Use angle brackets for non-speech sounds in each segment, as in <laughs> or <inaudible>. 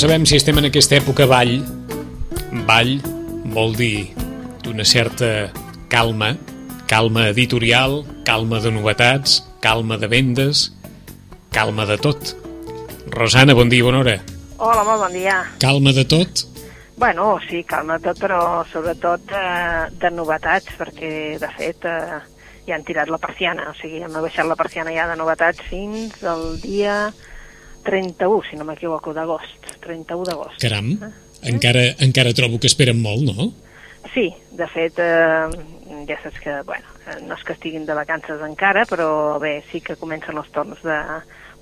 Sabem si estem en aquesta època ball. Ball vol dir d'una certa calma, calma editorial, calma de novetats, calma de vendes, calma de tot. Rosana, bon dia, bona hora. Hola, molt bon dia. Calma de tot? Bueno, sí, calma de tot, però sobretot de, de novetats, perquè, de fet, eh, ja han tirat la persiana, o sigui, hem baixat la persiana ja de novetats fins al dia 31, si no m'equivoco, d'agost, 31 d'agost. Caram, encara, encara trobo que esperen molt, no? Sí, de fet, eh, ja saps que, bueno, eh, no és que estiguin de vacances encara, però bé, sí que comencen els torns de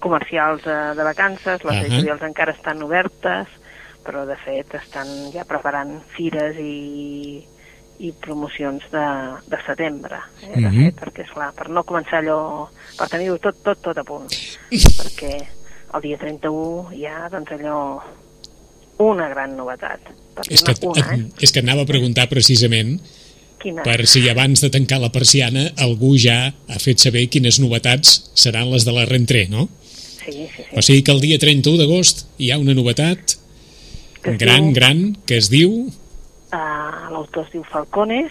comercials de, de vacances, les Ahà. editorials encara estan obertes, però de fet estan ja preparant fires i, i promocions de, de setembre, eh, de Mhm. fet, perquè, esclar, per no començar allò, per tenir-ho tot, tot, tot a punt, <laughs> perquè el dia 31 hi ha, doncs, allò, una gran novetat. És que, una, eh? és que anava a preguntar precisament Quina? per si abans de tancar la persiana algú ja ha fet saber quines novetats seran les de la rentré, no? Sí, sí, sí. O sigui que el dia 31 d'agost hi ha una novetat Que gran, diu- gran, que es diu... Uh, L'autor es diu Falcones,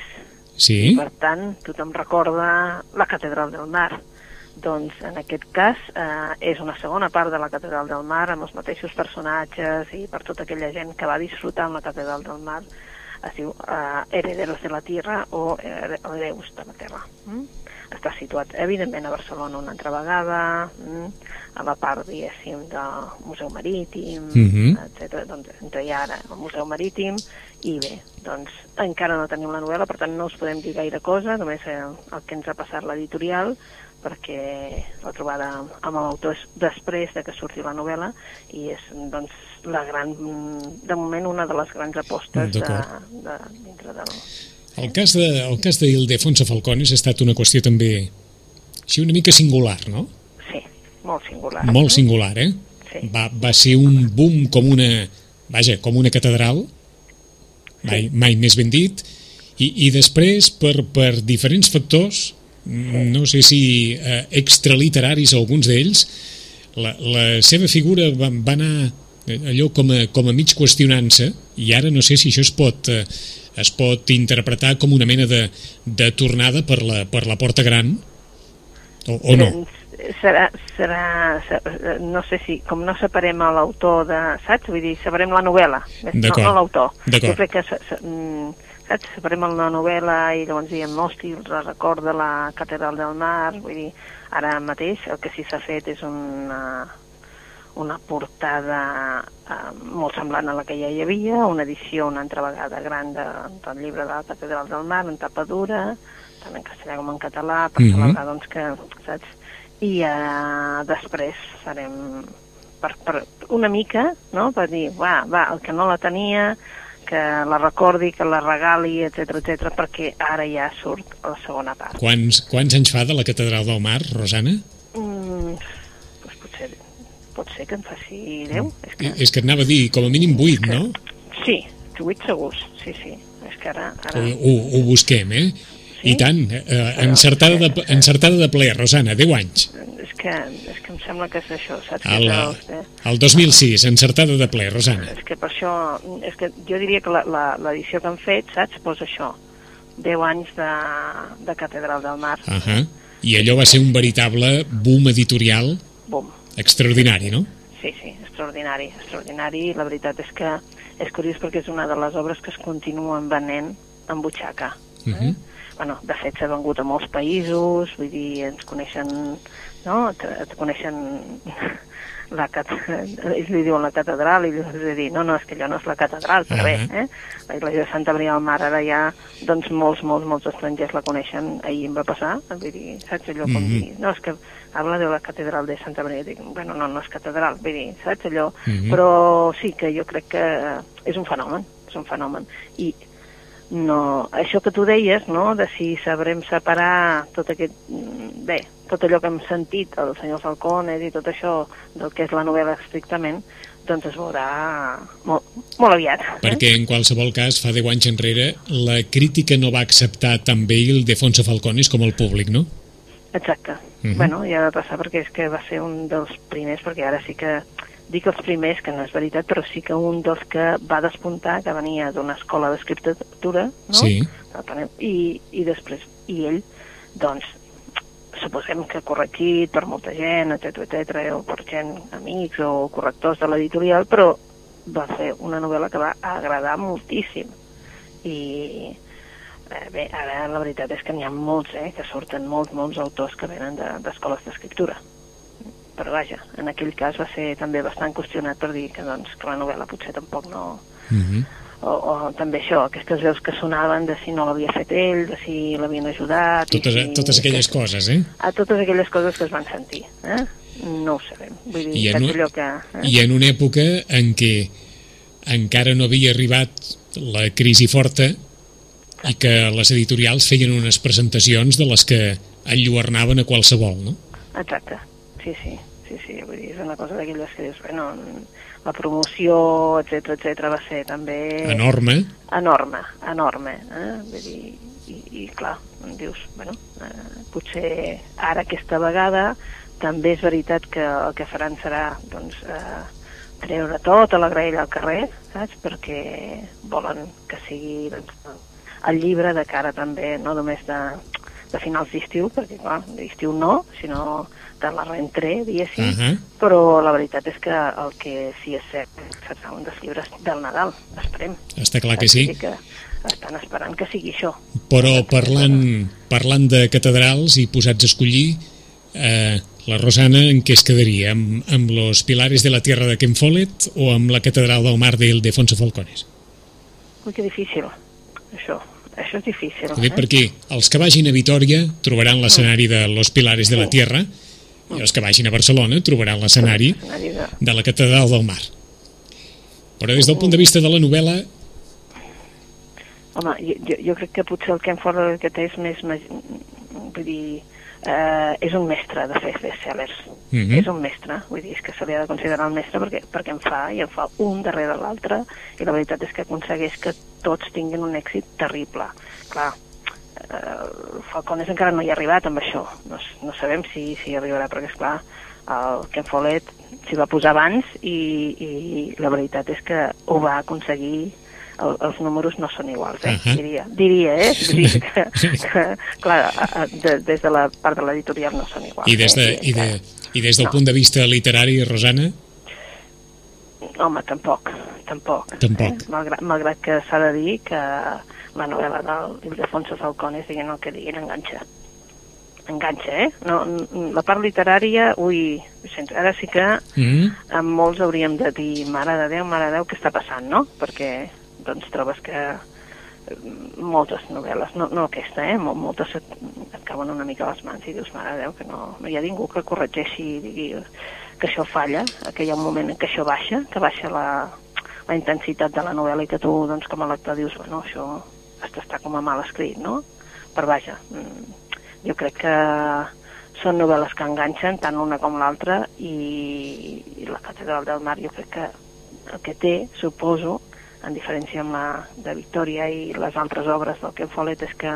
Sí? i per tant tothom recorda la Catedral del Mar. Doncs en aquest cas eh, és una segona part de la Catedral del Mar amb els mateixos personatges i per tota aquella gent que va disfrutar amb la Catedral del Mar es diu eh, Herederos de la Tierra o Here- Hereus de la Terra. Mm? Està situat, evidentment, a Barcelona una altra vegada, mm? a la part, diguéssim, del Museu Marítim, Mhm. etc. Doncs entre hi ara el Museu Marítim i bé, doncs encara no tenim la novel·la, per tant no us podem dir gaire cosa, només el, el que ens ha passat l'editorial, perquè la trobada amb l'autor és després de que surti la novel·la i és doncs la gran, de moment una de les grans apostes de, de, dintre del... El cas de, el cas d'Ildefonso Falcones ha estat una qüestió també així una mica singular, no? Sí, molt singular. Molt singular, eh? Sí. Va, va ser un boom com una, vaja, com una catedral, mai, mai més ben dit, i, i després, per, per diferents factors, no sé si eh, extraliteraris alguns d'ells, la, la seva figura va, va anar eh, allò com a, com a mig qüestionant-se, i ara no sé si això es pot, eh, es pot interpretar com una mena de, de tornada per la, per la porta gran, o, o no? Serà, serà, serà, no sé si, com no separem l'autor de, saps? Vull dir, separem la novel·la, no, l'autor. Jo crec que, se, se, mm, saps? Separem la novel·la i llavors diem, hosti, el record de la Catedral del Mar, vull dir, ara mateix el que sí s'ha fet és una, una portada eh, molt semblant a la que ja hi havia, una edició una altra vegada gran de, del llibre de la Catedral del Mar, en tapa dura, tant en castellà com en català, per Mhm. celebrar doncs, que, saps? I eh, després farem per, per una mica, no?, per dir, va, va, el que no la tenia, que la recordi, que la regali, etc etc perquè ara ja surt la segona part. Quants, quants anys fa de la Catedral del Mar, Rosana? Mm, doncs potser, pot ser que en faci 10. És que, És que et anava a dir, com a mínim 8, no? Sí, 8 segurs, sí, sí. És que ara... Ho, ara... ho, ho busquem, eh? Sí? I tant, eh, encertada, de, encertada de ple, Rosana, 10 anys. És que, és que em sembla que és això, saps? El, Que és, el, eh? el 2006, encertada de ple, Rosana. és que per això... És que jo diria que la- la- l'edició que han fet, saps? Posa això. 10 anys de, de Catedral del Mar. Uh -huh. I allò va ser un veritable boom editorial Bum. extraordinari, no? Sí, sí, extraordinari, extraordinari. La veritat és que és curiós perquè és una de les obres que es continuen venent en butxaca. Uh -huh. Bueno, de fet s'ha vengut a molts països, vull dir, ens coneixen, no?, et, et coneixen la cat... ells li diuen la catedral i llavors he dit, no, no, és que allò no és la catedral, però bé, Ahà. eh? La iglesia de Santa Maria del Mar ara ja, doncs molts, molts, molts estrangers la coneixen, ahir em va passar, vull dir, saps allò com Mhm. dir, no, és que habla de la catedral de Santa Maria, dic, bueno, no, no és catedral, vull dir, saps allò, Mhm. però sí que jo crec que és un fenomen, és un fenomen, i no, això que tu deies, no?, de si sabrem separar tot aquest, bé, tot allò que hem sentit, el senyor Falcones i tot això del que és la novel·la estrictament, doncs es veurà molt, molt aviat. Perquè en qualsevol cas, fa 10 anys enrere, la crítica no va acceptar tan bé el Defonso Falcones com el públic, no? Exacte. Mhm. Bueno, ja va passar perquè és que va ser un dels primers, perquè ara sí que dic els primers, que no és veritat, però sí que un dels que va despuntar, que venia d'una escola d'escriptura, no? Sí. I, i després, i ell, doncs, suposem que corregit per molta gent, etc etc o per gent, amics o correctors de l'editorial, però va fer una novel·la que va agradar moltíssim. I eh, bé, ara la veritat és que n'hi ha molts, eh, que surten molts, molts autors que venen d'escoles de, d'escriptura. Però vaja, en aquell cas va ser també bastant qüestionat per dir que, doncs, que la novel·la potser tampoc no... Mm -hmm o, o també això, aquestes veus que sonaven de si no l'havia fet ell, de si l'havien ajudat... Totes, si, totes aquelles que, coses, eh? A totes aquelles coses que es van sentir, eh? No ho sabem. Vull dir, I en, allò que... Eh? I en una època en què encara no havia arribat la crisi forta i que les editorials feien unes presentacions de les que enlluernaven a qualsevol, no? Exacte, sí, sí, sí, sí, vull dir, és una cosa d'aquelles que dius, bueno, la promoció, etc etc va ser també... Enorme. Enorme, enorme. Eh? Vull dir, i, i clar, dius, bueno, eh, potser ara aquesta vegada també és veritat que el que faran serà doncs, eh, treure tota la graella al carrer, saps? Perquè volen que sigui doncs, el llibre de cara també, no només de, de finals d'estiu, perquè clar, d'estiu no, sinó de la rentré, diguéssim, uh -huh. però la veritat és que el que sí és cert serà un dels llibres del Nadal, esperem. Està clar que sí. Que estan esperant que sigui això. Però parlant, parlant de catedrals i posats a escollir, eh, la Rosana en què es quedaria? Amb, amb los pilares de la tierra de Ken Follett o amb la catedral del mar del Defonso Falcones? Ui, que difícil, això. Això és difícil. Eh? Perquè els que vagin a Vitoria trobaran l'escenari de Los Pilares de la Tierra i els que vagin a Barcelona trobaran l'escenari de la Catedral del Mar. Però des del punt de vista de la novel·la... Home, jo, jo crec que potser el Ken Follett que té és més... Vull dir, eh, és un mestre de fer bestsellers. Mm -hmm. És un mestre, vull dir, és que se li ha de considerar un mestre perquè, perquè en fa, i en fa un darrere l'altre, i la veritat és que aconsegueix que tots tinguin un èxit terrible. Clar, eh, Falcones encara no hi ha arribat amb això, no, no sabem si, si arribarà, perquè és clar, el Ken Follett s'hi va posar abans i, i la veritat és que ho va aconseguir el, els números no són iguals, eh? Uh -huh. diria, diria, eh? Diria que, que, clar, de, des de la part de l'editorial no són iguals. I des, de, eh? i, de, i des del no. punt de vista literari, Rosana? Home, tampoc, tampoc. Tampoc. Eh? Malgrat, malgrat que s'ha de dir que la novel·la del Ildefonso Falcones, diguin el que diguin, enganxa. Enganxa, eh? No, la part literària, ui, ara sí que mm amb molts hauríem de dir, mare de Déu, mare de Déu, què està passant, no? Perquè doncs trobes que eh, moltes novel·les, no, no aquesta, eh? moltes et, et cauen una mica a les mans i dius, mare de Déu, que no, no hi ha ningú que corregeixi i digui que això falla, que hi ha un moment en què això baixa, que baixa la, la intensitat de la novel·la i que tu, doncs, com a lector dius, bueno, això està com a mal escrit, no? Però vaja, mm, jo crec que són novel·les que enganxen tant una com l'altra i, i la Catedral del Mar jo crec que el que té, suposo, en diferència amb la de Victòria i les altres obres del Ken Follett és que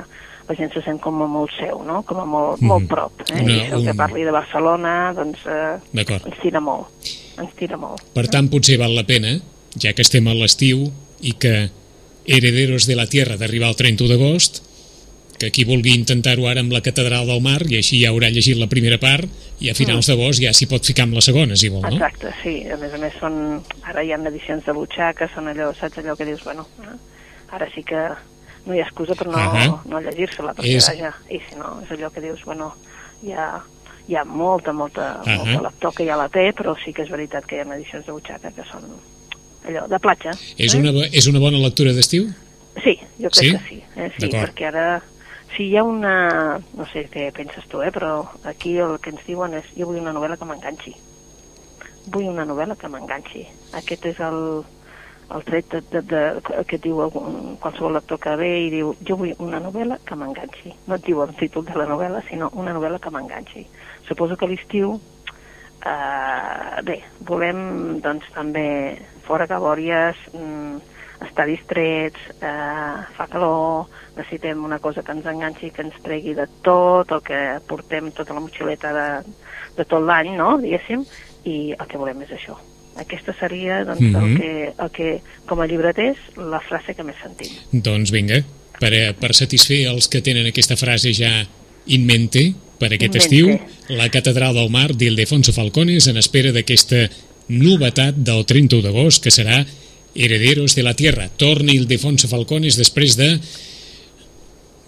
la gent se sent com a molt seu, no? com a molt, mm. molt prop. Eh? Una, I això un... que parli de Barcelona doncs, eh, ens tira molt. Ens tira molt. Per tant, potser val la pena, ja que estem a l'estiu i que Herederos de la Tierra d'arribar al 31 d'agost, que qui vulgui intentar-ho ara amb la Catedral del Mar i així ja haurà llegit la primera part i a finals mm. d'agost ja s'hi pot ficar amb la segona, si vol, no? Exacte, sí. A més a més, són, ara hi ha edicions de butxaca, són allò, saps allò que dius, bueno, eh? ara sí que no hi ha excusa per no, uh -huh. no llegir-se-la, perquè és... vaja, i si no, és allò que dius, bueno, hi ha, hi ha molta, molta, uh -huh. molta lector que ja la té, però sí que és veritat que hi ha edicions de butxaca que són allò, de platja. És, eh? una, és una bona lectura d'estiu? Sí, jo crec sí? que sí. Eh? Sí, perquè ara si hi ha una... no sé què penses tu, eh? però aquí el que ens diuen és jo vull una novel·la que m'enganxi. Vull una novel·la que m'enganxi. Aquest és el, el tret de, de, de, que diu algun, qualsevol lector que ve i diu jo vull una novel·la que m'enganxi. No et diu el títol de la novel·la, sinó una novel·la que m'enganxi. Suposo que l'estiu eh, bé, volem doncs també fora cabòries, mm, estar distrets, eh, fa calor, necessitem una cosa que ens enganxi, que ens tregui de tot el que portem, tota la motxileta de, de tot l'any, no?, diguéssim, i el que volem és això, Aquesta seria, doncs, Mhm. el, que, el que, com a llibreters, la frase que més sentim. Doncs vinga, per, a- per satisfer els que tenen aquesta frase ja in mente per aquest In estiu, mente. la Catedral del Mar d'Ildefonso Falcones en espera d'aquesta novetat del 31 d'agost, que serà Herederos de la Tierra. Torna Ildefonso Falcones després de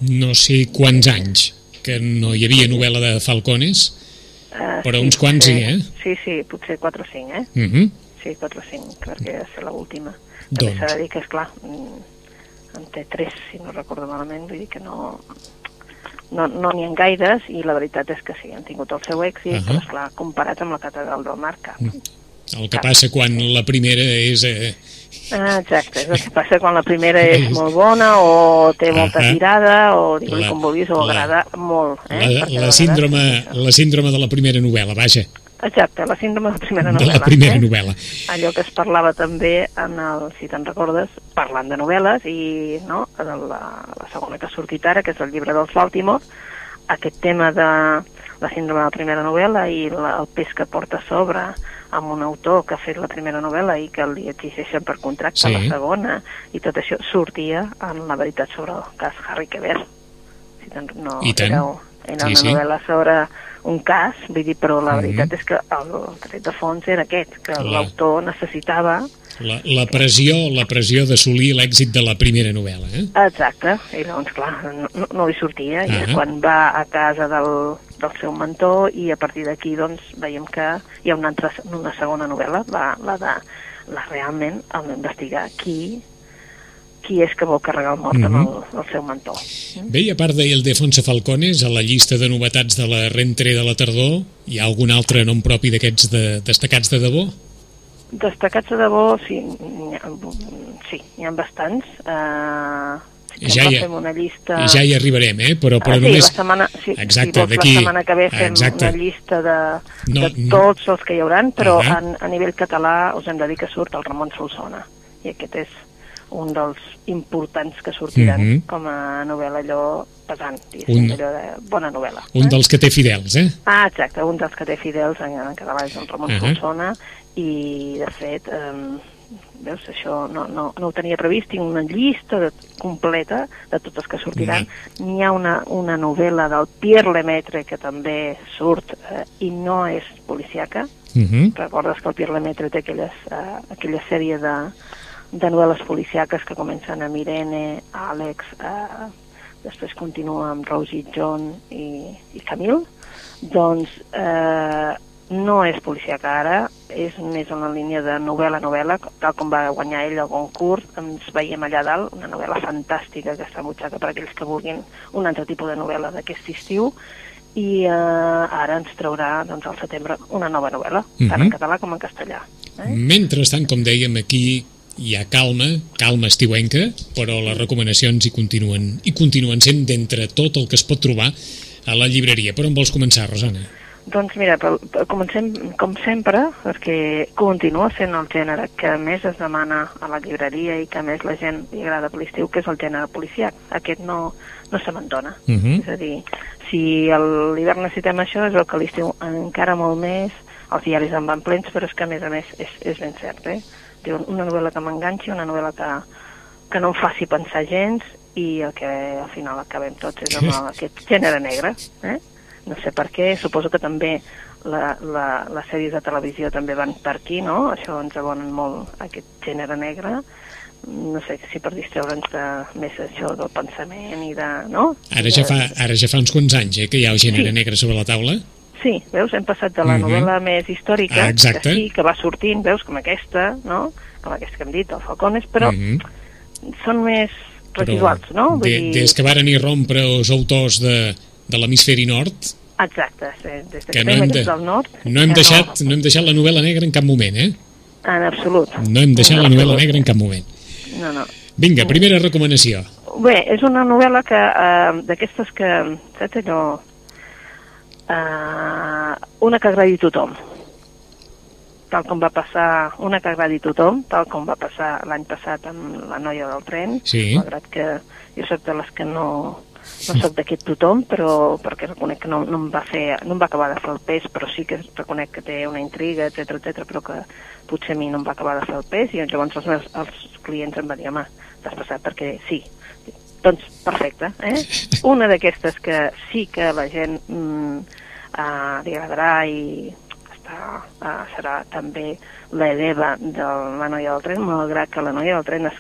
no sé quants anys que no hi havia novel·la de Falcones. Uh, Però uns quants potser, sí, eh? Sí, sí, potser 4 o 5, eh? Uh -huh. Sí, 4 o 5, perquè ser l'última. També Doncs. s'ha de dir que, esclar, mm, en té 3, si no recordo malament, vull dir que no no no n'hi ha gaires i la veritat és que sí, han tingut el seu èxit, Ahà. però esclar, comparat amb la Catedral del Mar, cap. El que passa quan la primera és... Eh, Ah, exacte, és el que passa quan la primera <laughs> és molt bona o té molta Ahà. tirada o digue-li La- com vulguis o la- agrada molt. Eh? la, la, vegades- síndrome, la síndrome de la primera novel·la, vaja, Exacte, la síndrome de la primera de novel·la. la primera eh? novel·la. allò que es parlava també en el, si te'n recordes, parlant de novel·les i no, de la, la segona que ha sortit ara, que és el llibre dels Baltimore, aquest tema de la síndrome de la primera novel·la i la, el pes que porta a sobre amb un autor que ha fet la primera novel·la i que li exigeixen per contracte Sí. la segona i tot això sortia en la veritat sobre el cas Harry Quebert si no, I tant. era, era Sí, una sí. novel·la sobre un cas, vull dir, però la Mhm. veritat és que el tret de fons era aquest, que La- l'autor necessitava La, la pressió la pressió d'assolir l'èxit de la primera novel·la, eh? Exacte, i doncs clar, no, no- li sortia, i Ah. és quan va a casa del, del seu mentor i a partir d'aquí doncs veiem que hi ha una, altra, una segona novel·la, la, la de la realment el d'investigar qui qui és que vol carregar el mort Mhm. amb el, el seu mentor. Bé, i a part d'Ildefonso Falcones, a la llista de novetats de la rentré de la tardor, hi ha algun altre nom propi d'aquests de, destacats de debò? Destacats de debò, sí, n'hi ha, sí, ha bastants. Uh, Ja hi fem una llista... Ja hi arribarem, eh? Però, però Ah, sí, només... la setmana, sí, Exacte, si vols, d'aquí- la setmana que ve fem exacte. una llista de, No, de tots els que hi hauran, però Ahà. en, a nivell català us hem de dir que surt el Ramon Solsona, i aquest és un dels importants que sortiran Mhm. com a novel·la allò pesant, Un- allò de bona novel·la. Un eh? dels que té fidels, eh? Ah, exacte, un dels que té fidels en, en català és el Ramon Ahà. Solsona, i de fet, eh, veus, això no, no, no ho tenia previst, tinc una llista de, completa de totes que sortiran. N'hi ha una, una novel·la del Pierre Lemaitre que també surt eh, i no és policiaca. Uh -huh. Recordes que el Pierre Lemaitre té aquelles, eh, aquella sèrie de, de novel·les policiaques que comencen amb Irene, Àlex, eh, després continua amb Rosie John i, i Camille. Doncs eh, no és policíaca ara, és més en la línia de novel·la-novel·la, tal com va guanyar ell el concurs, ens veiem allà dalt, una novel·la fantàstica que està butxaca per aquells que vulguin un altre tipus de novel·la d'aquest estiu, i eh, ara ens traurà doncs, al setembre una nova novel·la, tant en Mhm. català com en castellà. Eh? Mentrestant, com dèiem, aquí hi ha calma, calma estiuenca, però les recomanacions hi continuen, hi continuen sent d'entre tot el que es pot trobar a la llibreria. Per on vols començar, Rosana? Doncs mira, pel, pel, comencem com sempre, perquè continua sent el gènere que més es demana a la llibreria i que més la gent li agrada per l'estiu, que és el gènere policiac. Aquest no, no s'abandona. Uh -huh. És a dir, si a l'hivern necessitem això, és el que l'estiu encara molt més, els diaris en van plens, però és que a més a més és, és ben cert, eh? Una novel·la que m'enganxi, una novel·la que, que no em faci pensar gens i el que al final acabem tots és amb <laughs> aquest gènere negre, eh? No sé per què, suposo que també la, la, les sèries de televisió també van per aquí, no? Això ens abonen molt aquest gènere negre, no sé si per distreure'ns de més això del pensament i de... no? Ara ja, fa, ara ja fa uns quants anys eh, que hi ha el gènere Sí. negre sobre la taula. Sí, veus, hem passat de la Mhm. novel·la més històrica, Ah, exacte. que sí, que va sortint, veus, com aquesta, no? Com aquesta que hem dit, el Falcones, però Mhm. són més Però residuals, no? Vull de, dir... Des que varen irrompre els autors de, de l'hemisferi nord, Exacte, sí, des de que que, no hem, de, del nord... no hem deixat, no hem deixat la novel·la negra en cap moment, eh? En absolut. No hem deixat En la novel·la negra en cap moment. No, no. Vinga, primera recomanació. Bé, és una novel·la que, eh, d'aquestes que, saps allò, eh, una que agradi a tothom, tal com va passar, una que agradi a tothom, tal com va passar l'any passat amb la noia del tren, Sí. malgrat que jo soc de les que no, no sóc d'aquest tothom, però perquè reconec que no, no, em va fer, no em va acabar de fer el pes, però sí que reconec que té una intriga, etc etc, però que potser a mi no em va acabar de fer el pes, i llavors els meus els clients em van dir, home, t'has passat perquè sí. Doncs perfecte, eh? <laughs> Una d'aquestes que sí que la gent mm, uh, li agradarà i està, uh, serà també l'hereva de la noia del tren, malgrat que la noia del tren es,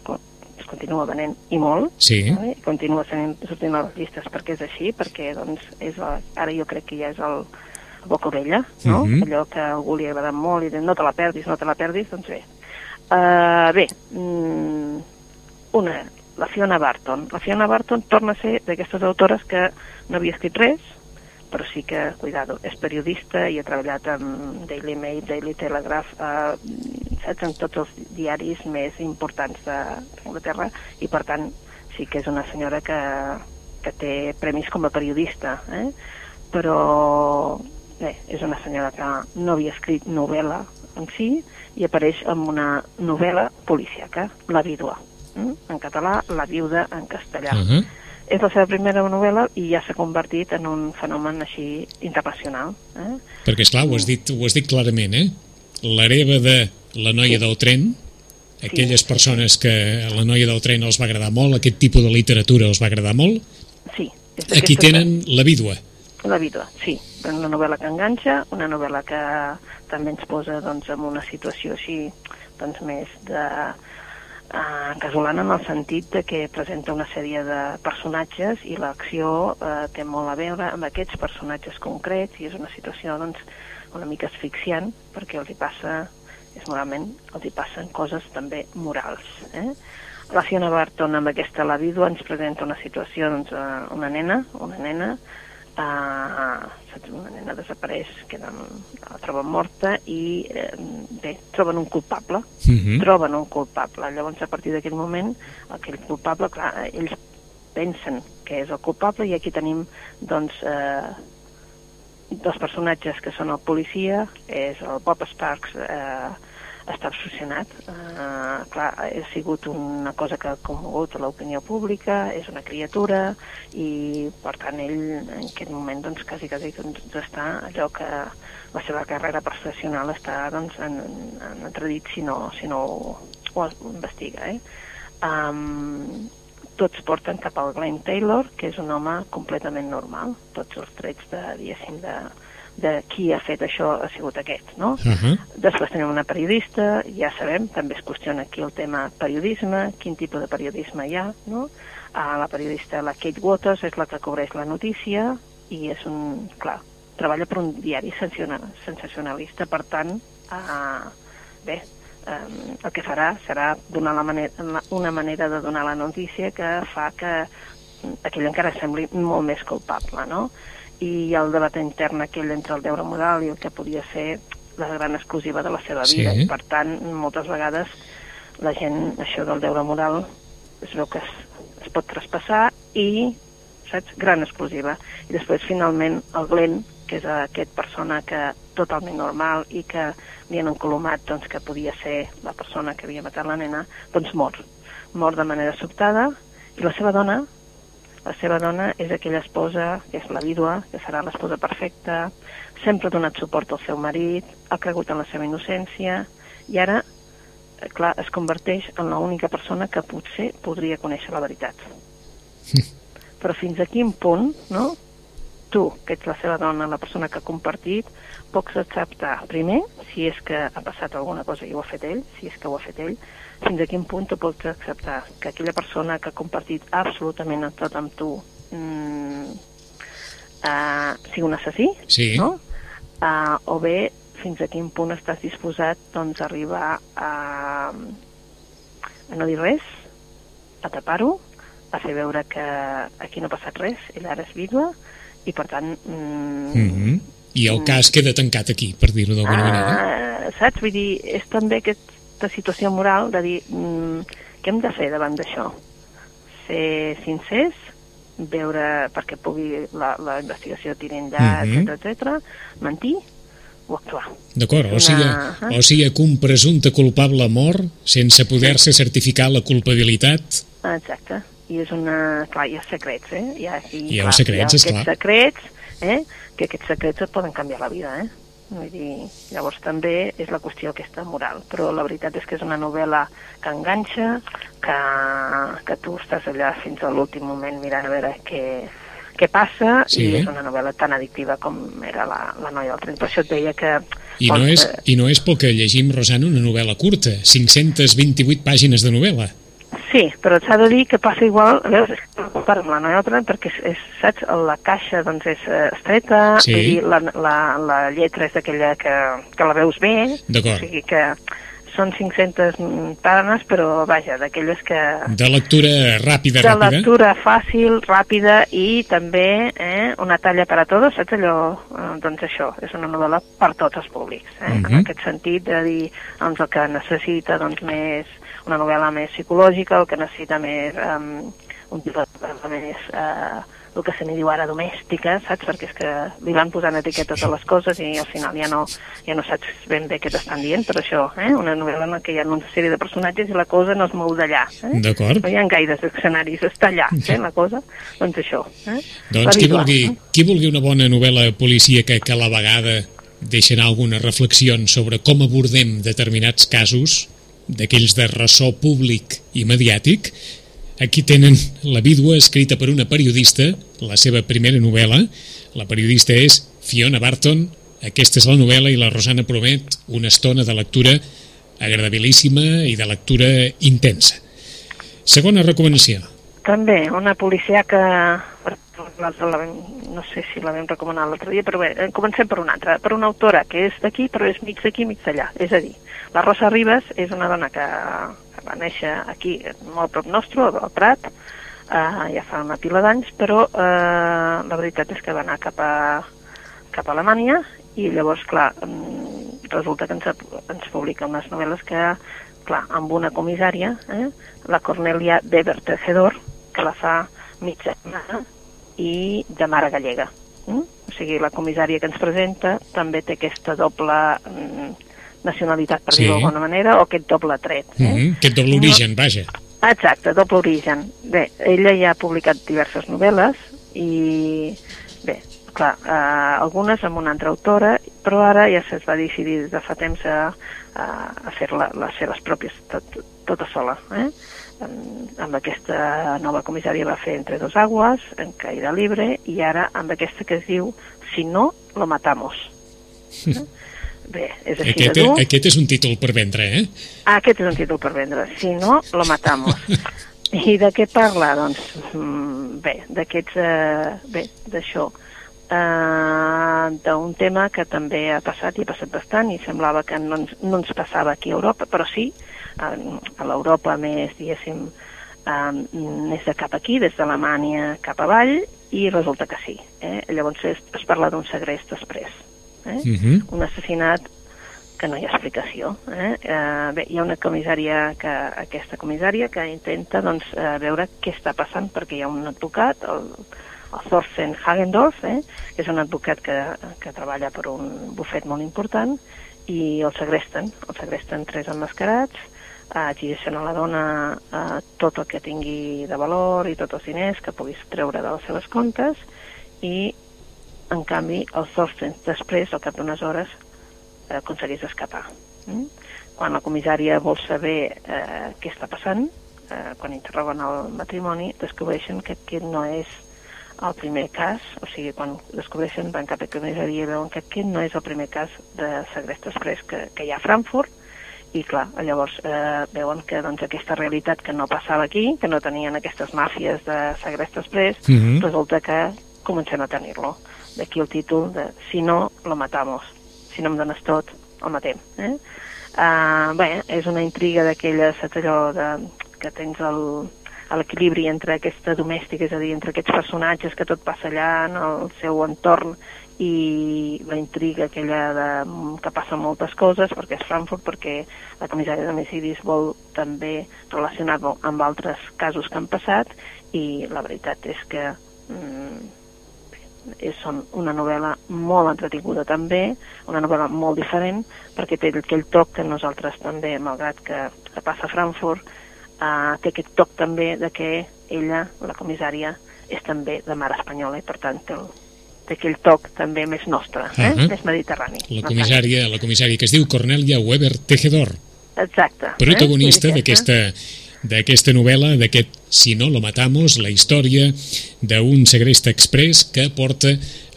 es continua venent i molt, Sí. eh? continua sent, sortint a les llistes perquè és així, perquè doncs, és la, ara jo crec que ja és el boca vella, no? Mhm. allò que a algú li ha agradat molt i diu no te la perdis, no te la perdis, doncs bé. Uh, bé, mm, una, la Fiona Barton. La Fiona Barton torna a ser d'aquestes autores que no havia escrit res, però sí que, cuidado, és periodista i ha treballat amb Daily Mail, Daily Telegraph, eh, saps, en tots els diaris més importants d'Anglaterra i, per tant, sí que és una senyora que, que té premis com a periodista, eh? però bé, és una senyora que no havia escrit novel·la en si i apareix amb una novel·la policíaca, La vídua. Mm? En català, La viuda en castellà. Uh -huh. És la seva primera novel·la i ja s'ha convertit en un fenomen així internacional. Eh? Perquè, esclar, ho has dit, ho has dit clarament, eh? L'hereva de la noia del tren, aquelles persones que a la noia del tren els va agradar molt, aquest tipus de literatura els va agradar molt, Sí. és aquí tenen la vídua. La vídua, sí. Una novel·la que enganxa, una novel·la que també ens posa doncs, en una situació així doncs, més de uh, casolana en el sentit de que presenta una sèrie de personatges i l'acció uh, té molt a veure amb aquests personatges concrets i és una situació doncs, una mica asfixiant perquè els hi passa, és moralment, els hi passen coses també morals. Eh? La Fiona Barton amb aquesta La vídua ens presenta una situació, doncs, eh, una nena, una nena saps, una nena desapareix, queda, la troben morta i eh, bé, troben un culpable, Uh -huh. troben un culpable. Llavors, a partir d'aquell moment, aquell culpable, clar, ells pensen que és el culpable i aquí tenim, doncs, eh, dos personatges que són el policia, és el Bob Sparks, eh, està obsessionat. Eh, clar, ha sigut una cosa que ha commogut a l'opinió pública, és una criatura i, per tant, ell en aquest moment doncs, quasi, quasi doncs, està allò que la seva carrera professional està doncs, en, en entredit si no, si no ho, ho investiga. Eh? Um, tots porten cap al Glenn Taylor, que és un home completament normal. Tots els trets de, diguéssim, de, de qui ha fet això ha sigut aquest, no? Uh -huh. Després tenim una periodista, ja sabem, també es qüestiona aquí el tema periodisme, quin tipus de periodisme hi ha, no? Uh, la periodista, la Kate Waters, és la que cobreix la notícia i és un, clar, treballa per un diari sensacional- sensacionalista, per tant, uh, bé, um, el que farà serà donar la manera, una manera de donar la notícia que fa que aquell encara sembli molt més culpable, no? I el debat intern aquell entre el deure moral i el que podia ser la gran exclusiva de la seva vida. Sí. I, per tant, moltes vegades la gent, això del deure moral, es veu que es, es pot traspassar i, saps, gran exclusiva. I després, finalment, el Glenn, que és aquest persona que totalment normal i que li han encolomat doncs, que podia ser la persona que havia matat la nena, doncs mor. Mor de manera sobtada i la seva dona, la seva dona és aquella esposa que és la vídua, que serà l'esposa perfecta, sempre ha donat suport al seu marit, ha cregut en la seva innocència i ara, eh, clar, es converteix en l'única persona que potser podria conèixer la veritat. Però fins a quin punt, no?, tu, que ets la seva dona, la persona que ha compartit, pots acceptar, primer, si és que ha passat alguna cosa i ho ha fet ell, si és que ho ha fet ell, fins a quin punt tu pots acceptar que aquella persona que ha compartit absolutament tot amb tu mm, uh, sigui un assassí, Sí. no? Uh, o bé fins a quin punt estàs disposat doncs, a arribar a, a no dir res, a tapar-ho, a fer veure que aquí no ha passat res, ell ara és vídua, i per tant... Mm, Uh -huh. I el cas queda tancat aquí, per dir-ho d'alguna manera. Ah, saps? Vull dir, és també aquesta situació moral de dir mm, què hem de fer davant d'això? Ser sincers, veure perquè pugui la, la investigació tiri enllà, Mhm. etc etc, mentir o actuar. D'acord, o sigui, Ah. o sigui que un presumpte culpable mor sense poder-se certificar la culpabilitat Exacte. I és una... Clar, hi ha secrets, eh? Hi ha, i, Hi ha clar, secrets, hi ha esclar. aquests secrets, eh? Que aquests secrets et poden canviar la vida, eh? Vull dir, llavors també és la qüestió aquesta moral, però la veritat és que és una novel·la que enganxa, que, que tu estàs allà fins a l'últim moment mirant a veure què, què passa Sí. i és una novel·la tan addictiva com era la, la noia del tren. Per això et deia que... I no, és, eh, I no és pel que llegim, Rosana, una novel·la curta, 528 pàgines de novel·la. Sí, però s'ha de dir que passa igual, a veure, amb la tren perquè, és, és, saps, la caixa doncs és eh, estreta, Sí. dir, la, la, la lletra és d'aquella que, que la veus bé, o sigui que són 500 pàgines, però vaja, d'aquelles que... De lectura ràpida, de ràpida. lectura fàcil, ràpida i també eh, una talla per a tots, saps allò? Eh, doncs això, és una novel·la per tots els públics, eh? Mhm. en aquest sentit de dir doncs, el que necessita doncs, més una novel·la més psicològica, el que necessita més um, un tipus de novel·la més eh, el que se n'hi diu ara domèstica, saps? Perquè és que li van posant etiquetes a les coses i al final ja no, ja no saps ben bé què t'estan dient, per això, eh? una novel·la en què hi ha una sèrie de personatges i la cosa no es mou d'allà. Eh? D'acord. no hi ha gaires escenaris, està allà, eh, la cosa, doncs això. Eh? Doncs qui vulgui, eh? qui vulgui una bona novel·la policíaca que a la vegada deixa anar algunes reflexions sobre com abordem determinats casos, d'aquells de ressò públic i mediàtic, aquí tenen La vídua, escrita per una periodista, la seva primera novel·la. La periodista és Fiona Barton. Aquesta és la novel·la i la Rosana promet una estona de lectura agradabilíssima i de lectura intensa. Segona recomanació. També, una per- l'altra la no sé si la vam recomanar l'altre dia, però bé, eh, comencem per una altra, per una autora que és d'aquí, però és mig d'aquí, mig d'allà. És a dir, la Rosa Ribas és una dona que, va néixer aquí, molt prop nostre, al Prat, eh, ja fa una pila d'anys, però eh, la veritat és que va anar cap a, cap a Alemanya i llavors, clar, mm, resulta que ens, ens publica unes novel·les que, clar, amb una comissària, eh, la Cornelia Weber Tejedor, que la fa mitja setmana, i de mare gallega. Mm? O sigui, la comissària que ens presenta també té aquesta doble mm, nacionalitat, per Sí. dir-ho d'alguna manera, o aquest doble tret. Eh? Mm -hmm. Aquest doble origen, vaja. Exacte, doble origen. Bé, ella ja ha publicat diverses novel·les i, bé, clar, eh, algunes amb una altra autora, però ara ja es va decidir des de fa temps a, a, a fer la, les seves pròpies, tot, tota sola. Eh? Amb, aquesta nova comissària va fer Entre dos aguas, en Caïda Libre, i ara amb aquesta que es diu Si no, lo matamos. Eh? <laughs> Bé, és així Aquest, de dur. aquest és un títol per vendre, eh? Ah, aquest és un títol per vendre. Si no, lo matamos. <laughs> I de què parla? Doncs, mm, bé, d'aquests... Eh, bé, d'això. Eh, d'un tema que també ha passat i ha passat bastant i semblava que no ens, no ens passava aquí a Europa, però sí, a, a l'Europa més, diguéssim, eh, més de cap aquí, des d'Alemanya cap avall, i resulta que sí. Eh? Llavors es, es parla d'un segrest després. Eh? Uh -huh. un assassinat que no hi ha explicació. Eh? Eh, bé, hi ha una comissària, que, aquesta comissària, que intenta doncs, eh, veure què està passant, perquè hi ha un advocat, el, el Thorsten Hagendorf, eh? que és un advocat que, que treballa per un bufet molt important, i el segresten, el segresten tres emmascarats, eh, exigeixen a la dona eh, tot el que tingui de valor i tots els diners que puguis treure de les seves comptes, i en canvi el Thorsten després, al cap d'unes hores, eh, aconsegueix escapar. Mm? Quan la comissària vol saber eh, què està passant, eh, quan interroguen el matrimoni, descobreixen que aquest no és el primer cas, o sigui, quan descobreixen, van cap a comissaria i veuen que aquest no és el primer cas de segrest express que, que hi ha a Frankfurt, i clar, llavors eh, veuen que doncs, aquesta realitat que no passava aquí, que no tenien aquestes màfies de segrest express, Uh -huh. resulta que comencem a tenir-lo. D'aquí el títol de Si no, lo matamos. Si no em dones tot, el matem. Eh? Uh, bé, és una intriga d'aquelles, saps allò de, que tens el, l'equilibri entre aquesta domèstica, és a dir, entre aquests personatges que tot passa allà en el seu entorn i la intriga aquella de, que passen moltes coses, perquè és Frankfurt, perquè la comissària d'homicidis vol també relacionar-lo amb altres casos que han passat i la veritat és que mm, és són una novel·la molt entretinguda també, una novel·la molt diferent, perquè té aquell toc que nosaltres també, malgrat que, que passa a Frankfurt, uh, té aquest toc també de que ella, la comissària, és també de mar espanyola i per tant té el, té aquell toc també més nostre, eh? Ahà. més mediterrani. La No comissària, la comissària que es diu Cornelia Weber Tejedor. Exacte. protagonista eh? d'aquesta d'aquesta novel·la, d'aquest Si no lo matamos, la història d'un segrest express que porta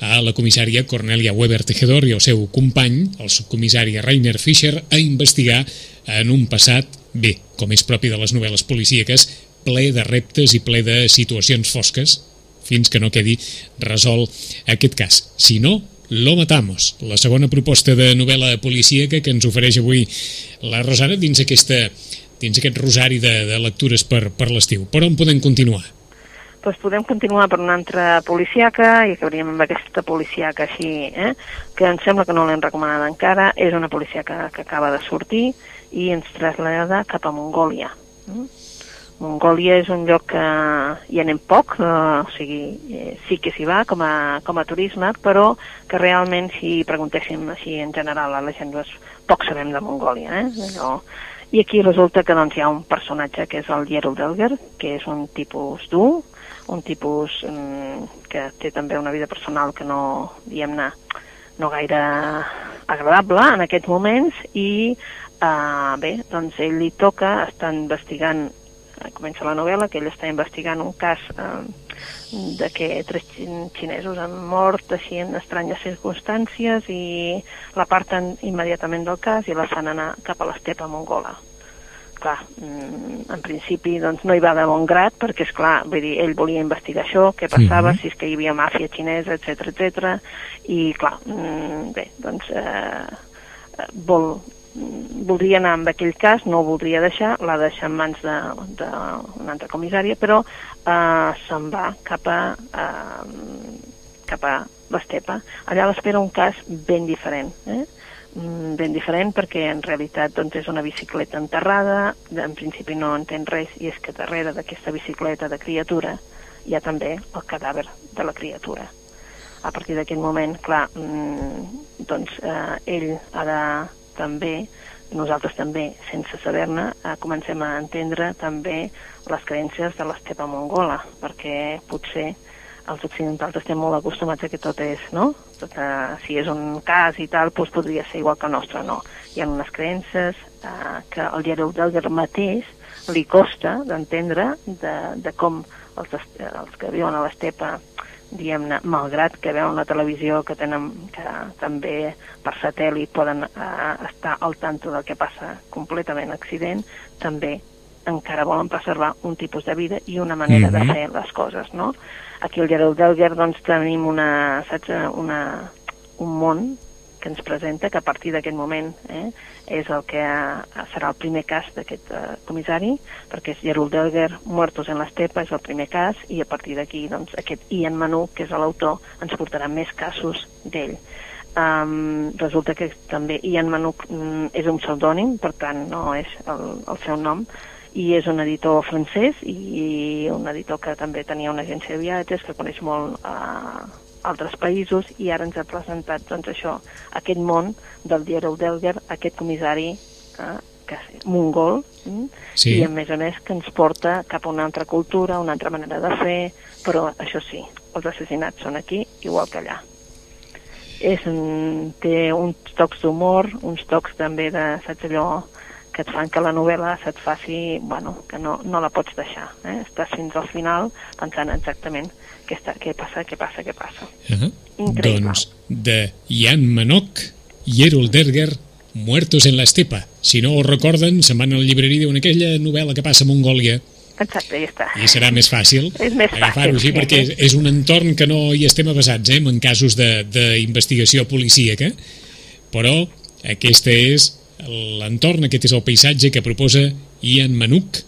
a la comissària Cornelia Weber Tejedor i el seu company, el subcomissari Rainer Fischer, a investigar en un passat, bé, com és propi de les novel·les policíaques, ple de reptes i ple de situacions fosques, fins que no quedi resolt aquest cas. Si no, lo matamos. La segona proposta de novel·la policíaca que ens ofereix avui la Rosana dins, aquesta, dins aquest rosari de, de lectures per, per l'estiu. Per on podem continuar? doncs podem continuar per una altra policiaca i acabaríem amb aquesta policiaca així, eh? que em sembla que no l'hem recomanada encara, és una policiaca que acaba de sortir i ens trasllada cap a Mongòlia. Mm? Mongòlia és un lloc que hi anem poc, eh, o sigui, eh, sí que s'hi va com a, com a turisme, però que realment si preguntéssim així en general a la gent, doncs, poc sabem de Mongòlia. Eh? Allò, i aquí resulta que doncs, hi ha un personatge que és el Gerald Delger, que és un tipus dur, un tipus mm, que té també una vida personal que no, diguem-ne, no gaire agradable en aquests moments i eh, bé, doncs ell li toca estar investigant eh, comença la novel·la que ell està investigant un cas eh, de que tres xin- xinesos han mort així en estranyes circumstàncies i l'aparten immediatament del cas i la fan anar cap a l'estepa mongola clar, mm, en principi doncs, no hi va de bon grat, perquè és clar, vull dir, ell volia investigar això, què passava, Mhm. si és que hi havia màfia xinesa, etc etc. i clar, mm, bé, doncs eh, eh, vol, mm, voldria anar amb aquell cas, no ho voldria deixar, l'ha de deixar en mans d'una altra comissària, però eh, se'n va cap a, eh, cap a l'estepa. Allà l'espera un cas ben diferent, eh? Mm, ben diferent perquè en realitat doncs, és una bicicleta enterrada, en principi no entén res i és que darrere d'aquesta bicicleta de criatura hi ha també el cadàver de la criatura. A partir d'aquest moment, clar, mm, doncs eh, ell ha de també, nosaltres també, sense saber-ne, eh, comencem a entendre també les creences de l'estepa mongola, perquè potser els occidentals estem molt acostumats a que tot és, no? Tot, eh, si és un cas i tal, doncs podria ser igual que el nostre, no. Hi ha unes creences eh, que el Gerald Delger mateix li costa d'entendre de, de com els, est- els que viuen a l'estepa diguem-ne, malgrat que veuen la televisió, que tenen que també per satèl·lit poden eh, estar al tanto del que passa completament accident, també encara volen preservar un tipus de vida i una manera Mhm. de fer les coses, no? Aquí al Gerald Delger doncs, tenim una, saps, una, un món que ens presenta que a partir d'aquest moment eh, és el que eh, serà el primer cas d'aquest eh, comissari, perquè és Gerald Delger, Muertos en l'Estepa, és el primer cas, i a partir d'aquí doncs, aquest Ian Manu, que és l'autor, ens portarà més casos d'ell. Um, resulta que també Ian Manuk mm, és un pseudònim, per tant no és el, el seu nom, i és un editor francès i un editor que també tenia una agència de viatges, que coneix molt uh, altres països i ara ens ha presentat doncs, això, aquest món del Gerald Delger, aquest comissari uh, que és mongol, mm? Sí. i a més a més que ens porta cap a una altra cultura, una altra manera de fer, però això sí, els assassinats són aquí igual que allà. És un, té uns tocs d'humor, uns tocs també de, saps allò, que et fan que la novel·la se't faci, bueno, que no, no la pots deixar. Eh? Estàs fins al final pensant exactament què, està, què passa, què passa, què passa. Uh -huh. Increïble. Doncs de Jan Manok, Gerald Derger, Muertos en la Estepa. Si no ho recorden, se'n van a la llibreria i diuen aquella novel·la que passa a Mongòlia Exacte, ja està. i serà més fàcil <laughs> agafar-ho així sí. perquè és, és un entorn que no hi estem avasats eh, en casos de- d'investigació policíaca però aquest és l'entorn, aquest és el paisatge que proposa Ian Manuk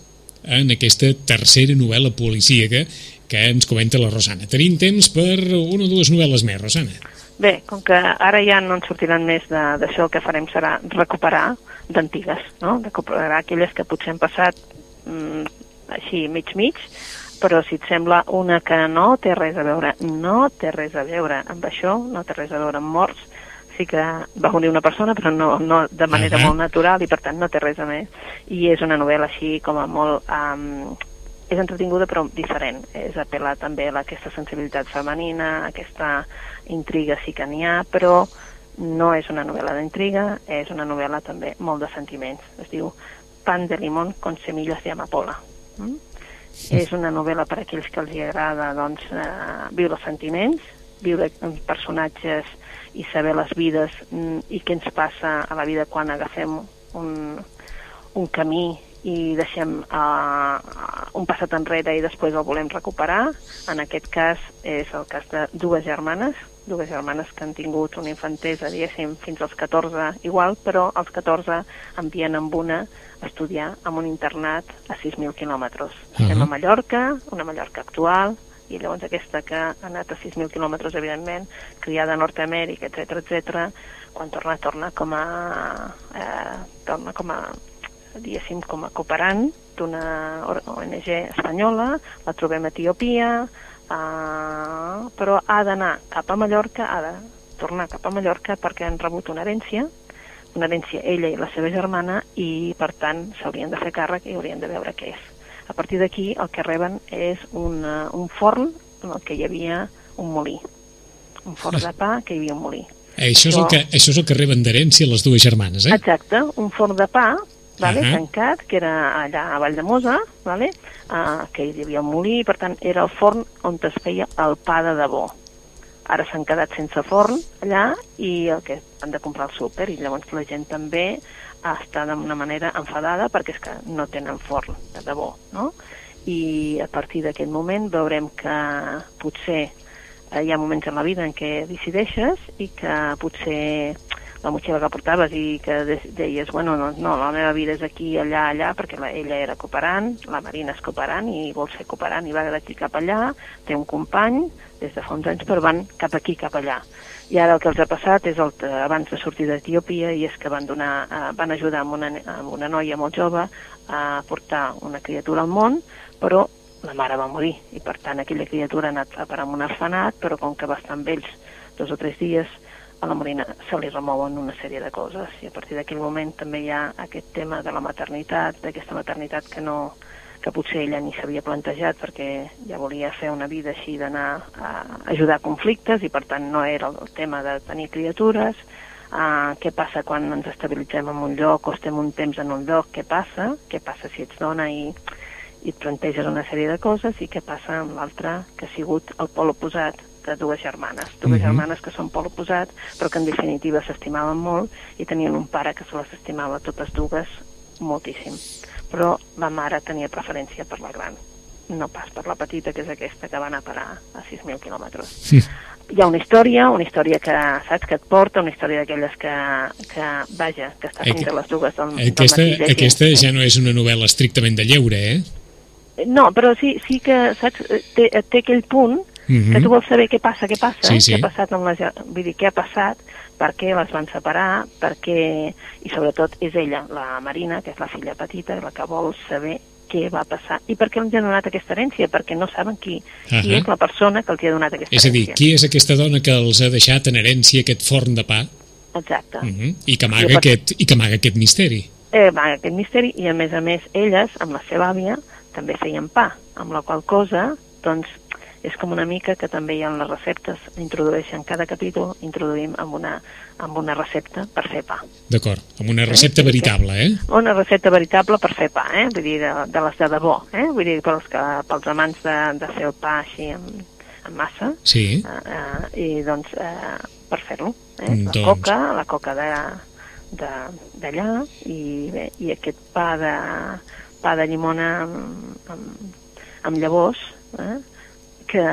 en aquesta tercera novel·la policíaca que ens comenta la Rosana. Tenim temps per una o dues novel·les més, Rosana. Bé, com que ara ja no en sortiran més de- d'això, el que farem serà recuperar d'antigues, no? Recuperar aquelles que potser han passat mm, així mig-mig, però si et sembla una que no té res a veure, no té res a veure amb això, no té res a veure amb morts, sí que va morir una persona, però no, no de manera Ahà. molt natural i per tant no té res a més. I és una novel·la així com a molt um, és entretinguda però diferent. És apel·lar també a aquesta sensibilitat femenina, aquesta intriga sí que n'hi ha, però no és una novel·la d'intriga, és una novel·la també molt de sentiments. Es diu Pan de limón con semillas de amapola. Mm? És una novel·la per a aquells que els agrada doncs, eh, viure els sentiments, viure amb personatges i saber les vides mm, i què ens passa a la vida quan agafem un, un camí i deixem uh, un passat enrere i després el volem recuperar. En aquest cas és el cas de dues germanes, dues germanes que han tingut una infantesa, diguéssim, fins als 14 igual, però als 14 envien amb una a estudiar en un internat a 6.000 quilòmetres. Uh -huh. Estem a Mallorca, una Mallorca actual, i llavors aquesta que ha anat a 6.000 quilòmetres, evidentment, criada a Nord-Amèrica, etc etc, quan torna, torna com a, eh, torna com a, diguéssim, com a cooperant d'una ONG espanyola, la trobem a Etiòpia, uh, però ha d'anar cap a Mallorca, ha de tornar cap a Mallorca perquè han rebut una herència, una herència ella i la seva germana, i per tant s'haurien de fer càrrec i haurien de veure què és. A partir d'aquí el que reben és un, uh, un forn en el que hi havia un molí, un forn de pa que hi havia un molí. Això és, el que, això és el que reben d'herència les dues germanes, eh? Exacte, un forn de pa vale, uh -huh. tancat, que era allà a Valldemosa, vale, uh, que hi havia un molí, per tant era el forn on es feia el pa de debò. Ara s'han quedat sense forn allà i el que han de comprar al súper i llavors la gent també està d'una manera enfadada perquè és que no tenen forn de debò, no? I a partir d'aquest moment veurem que potser eh, hi ha moments en la vida en què decideixes i que potser la motxilla que portaves i que deies, bueno, no, no, la meva vida és aquí, allà, allà, perquè la, ella era cooperant, la Marina és cooperant i vol ser cooperant i va d'aquí cap allà, té un company des de fa uns anys, però van cap aquí, cap allà. I ara el que els ha passat és el, abans de sortir d'Etiòpia i és que van, donar, eh, van ajudar amb una, amb una noia molt jove a portar una criatura al món, però la mare va morir i per tant aquella criatura ha anat a parar amb un orfenat, però com que va estar amb ells dos o tres dies a la Marina se li remouen una sèrie de coses i a partir d'aquell moment també hi ha aquest tema de la maternitat, d'aquesta maternitat que no que potser ella ni s'havia plantejat perquè ja volia fer una vida així d'anar a ajudar conflictes i per tant no era el tema de tenir criatures. Uh, què passa quan ens estabilitzem en un lloc o estem un temps en un lloc, què passa? Què passa si ets dona i, i et planteges una sèrie de coses? I què passa amb l'altre que ha sigut el pol oposat de dues germanes, dues uh mhm. -huh. germanes que són pol oposat, però que en definitiva s'estimaven molt i tenien un pare que se les estimava totes dues moltíssim. Però la mare tenia preferència per la gran, no pas per la petita, que és aquesta que va anar a parar a 6.000 quilòmetres. Sí. Hi ha una història, una història que saps que et porta, una història d'aquelles que, que, vaja, que està entre les dues del, aquesta, del matí Aquesta ja no és una novel·la estrictament de lleure, eh? No, però sí, sí que, saps, té, té aquell punt -huh. Que tu vols saber què passa, què passa, sí, sí. què ha passat amb les... Vull dir, què ha passat, per què les van separar, per què... I sobretot és ella, la Marina, que és la filla petita, la que vol saber què va passar i per què els ha donat aquesta herència, perquè no saben qui, uh -huh. qui és la persona que els ha donat aquesta herència. És a dir, qui és aquesta dona que els ha deixat en herència aquest forn de pa? Exacte. Uh. -huh. I, que amaga I, per... aquest, I que amaga aquest misteri. Eh, amaga aquest misteri i a més a més elles, amb la seva àvia, també feien pa, amb la qual cosa doncs és com una mica que també hi ha les receptes, introdueixen cada capítol, introduïm amb una, amb una recepta per fer pa. D'acord, amb una recepta eh? veritable, eh? Una recepta veritable per fer pa, eh? Vull dir, de, de les de debò, eh? Vull dir, pels, que, pels amants de, de fer el pa així amb, amb massa. Sí. Eh, eh, I doncs, eh, per fer-lo, eh? La doncs... coca, la coca de d'allà i, bé, i aquest pa de, pa de llimona amb, amb, amb llavors, eh? Que,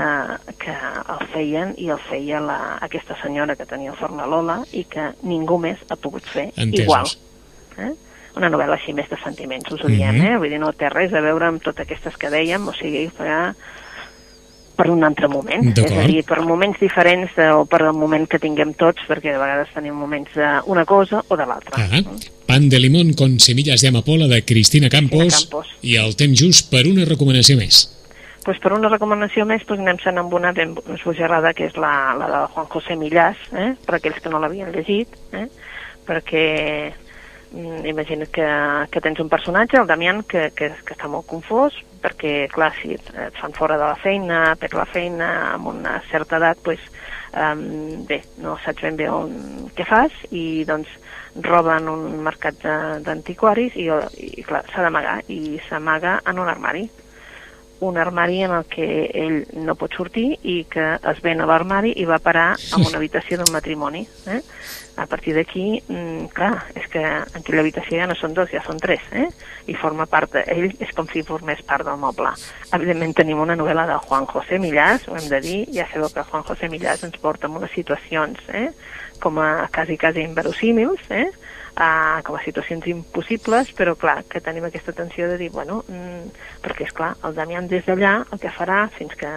que el feien i el feia la, aquesta senyora que tenia el forn Lola i que ningú més ha pogut fer Entesos. igual. Eh? Una novel·la així més de sentiments, us ho diem, mm -hmm. eh? Vull dir, no té res a veure amb totes aquestes que dèiem, o sigui, farà per un altre moment, és a dir, per moments diferents de, o per el moment que tinguem tots, perquè de vegades tenim moments d'una cosa o de l'altra. Ah, Pan de limón con semillas de amapola de Cristina Campos, Cristina Campos i el temps just per una recomanació més pues per una recomanació més pues anem sent amb una ben esbojarrada, que és la, la de Juan José Millàs, eh? per aquells que no l'havien llegit, eh? perquè mm, imagina't que, que tens un personatge, el Damián, que, que, que està molt confós, perquè, clar, si et, fan fora de la feina, per la feina, amb una certa edat, doncs, um, bé, no saps ben bé on, què fas, i doncs roben un mercat d'antiquaris i, i clar, s'ha d'amagar, i s'amaga en un armari un armari en el que ell no pot sortir i que es ven a l'armari i va parar a una habitació d'un matrimoni. Eh? A partir d'aquí, mm, clar, és que en aquella habitació ja no són dos, ja són tres, eh? I forma part, de, ell és com si formés part del moble. Evidentment tenim una novel·la de Juan José Millás, ho hem de dir, ja sabeu que Juan José Millás ens porta en unes situacions, eh? Com a quasi, quasi inverosímils, eh? Uh, com a situacions impossibles, però clar, que tenim aquesta tensió de dir, bueno, mm, perquè és clar, el Damián des d'allà el que farà fins que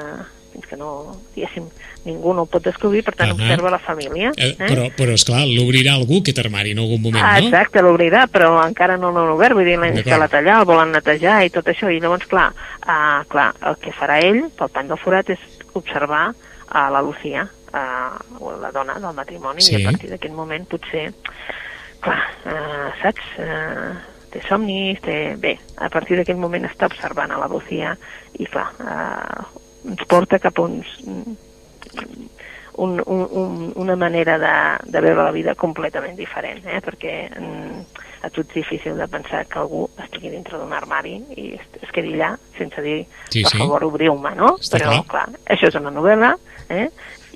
fins que no, diguéssim, ningú no ho pot descobrir, per tant, uh -huh. observa la família. Eh? Eh? Però, però esclar, l'obrirà algú, aquest armari, en algun moment, ah, no? Exacte, l'obrirà, però encara no l'han obert, vull dir, l'han instal·lat allà, el volen netejar i tot això, i llavors, clar, uh, clar el que farà ell, pel pany del forat, és observar a uh, la Lucía, uh, la dona del matrimoni, sí. i a partir d'aquest moment potser, clar, uh, saps... Uh, té somnis, té... Bé, a partir d'aquell moment està observant a la Lucía i, clar, uh, ens porta cap a uns, un, un, un, una manera de, de veure la vida completament diferent, eh? perquè mm, a tu és difícil de pensar que algú estigui dintre d'un armari i es, es quedi allà sense dir, sí, per sí. favor, obriu-me, no? Està Però, clar. clar, això és una novel·la, eh?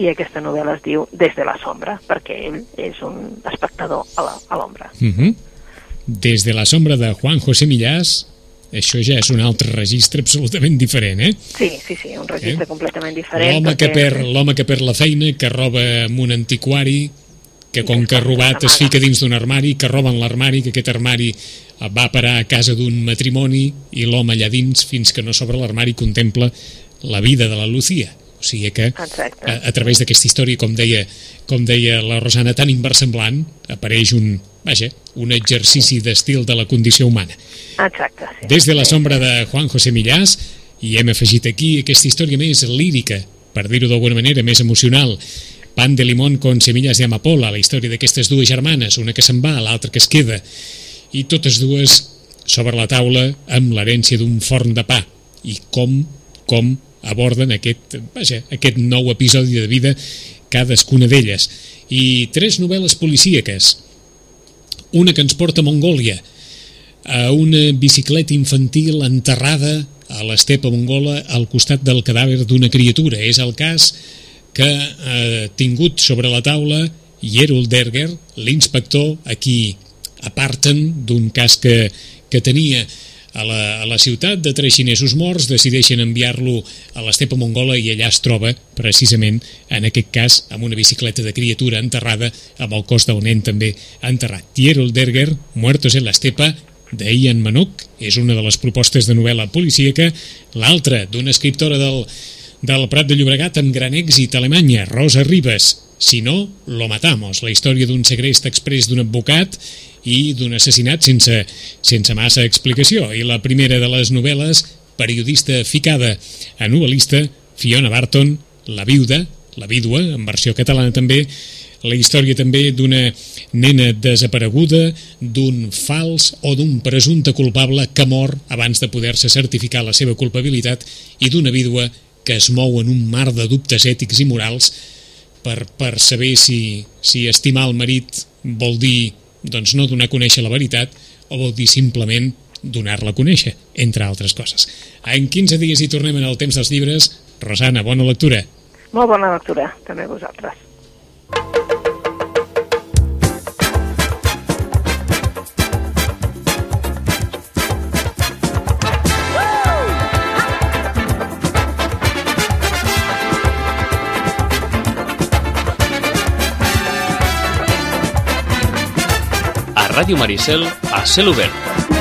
I aquesta novel·la es diu Des de la sombra, perquè ell és un espectador a l'ombra. Uh mhm. -huh. Des de la sombra de Juan José Millás, això ja és un altre registre absolutament diferent, eh? Sí, sí, sí, un registre eh? completament diferent. L'home perquè... que, perd, que perd la feina, que roba amb un antiquari, que com que ha robat es fica dins d'un armari, que roben l'armari, que aquest armari va parar a casa d'un matrimoni i l'home allà dins, fins que no s'obre l'armari, contempla la vida de la Lucía. O sigui que a, a través d'aquesta història, com deia, com deia la Rosana, tan inversemblant, apareix un, vaja, un exercici d'estil de la condició humana. Exacte. Sí. Des de la sombra de Juan José Millás, i hem afegit aquí aquesta història més lírica, per dir-ho d'alguna manera, més emocional, Pan de limón con semillas de amapola, la història d'aquestes dues germanes, una que se'n va, l'altra que es queda, i totes dues sobre la taula amb l'herència d'un forn de pa, i com, com aborden aquest, vaja, aquest nou episodi de vida cadascuna d'elles. I tres novel·les policíaques, una que ens porta a Mongòlia, a una bicicleta infantil enterrada a l'estepa mongola al costat del cadàver d'una criatura. És el cas que ha tingut sobre la taula Jerul Derger, l'inspector, a qui aparten d'un cas que, que tenia a la, a la ciutat de tres xinesos morts, decideixen enviar-lo a l'estepa mongola i allà es troba, precisament, en aquest cas, amb una bicicleta de criatura enterrada, amb el cos d'un nen també enterrat. Tierol Derger, Muertos en l'estepa, d'Ian Manuk, és una de les propostes de novel·la policíaca, l'altra d'una escriptora del, del Prat de Llobregat amb gran èxit a Alemanya, Rosa Ribes, Si no, lo matamos, la història d'un segrest express d'un advocat i d'un assassinat sense, sense massa explicació. I la primera de les novel·les, periodista ficada a novel·lista, Fiona Barton, La viuda, la vídua, en versió catalana també, la història també d'una nena desapareguda, d'un fals o d'un presumpte culpable que mor abans de poder-se certificar la seva culpabilitat i d'una vídua que es mou en un mar de dubtes ètics i morals per, per saber si, si estimar el marit vol dir doncs no donar a conèixer la veritat o vol dir simplement donar-la a conèixer, entre altres coses. En 15 dies hi tornem en el temps dels llibres. Rosana, bona lectura. Molt bona lectura, també vosaltres. Ràdio Maricel a cel.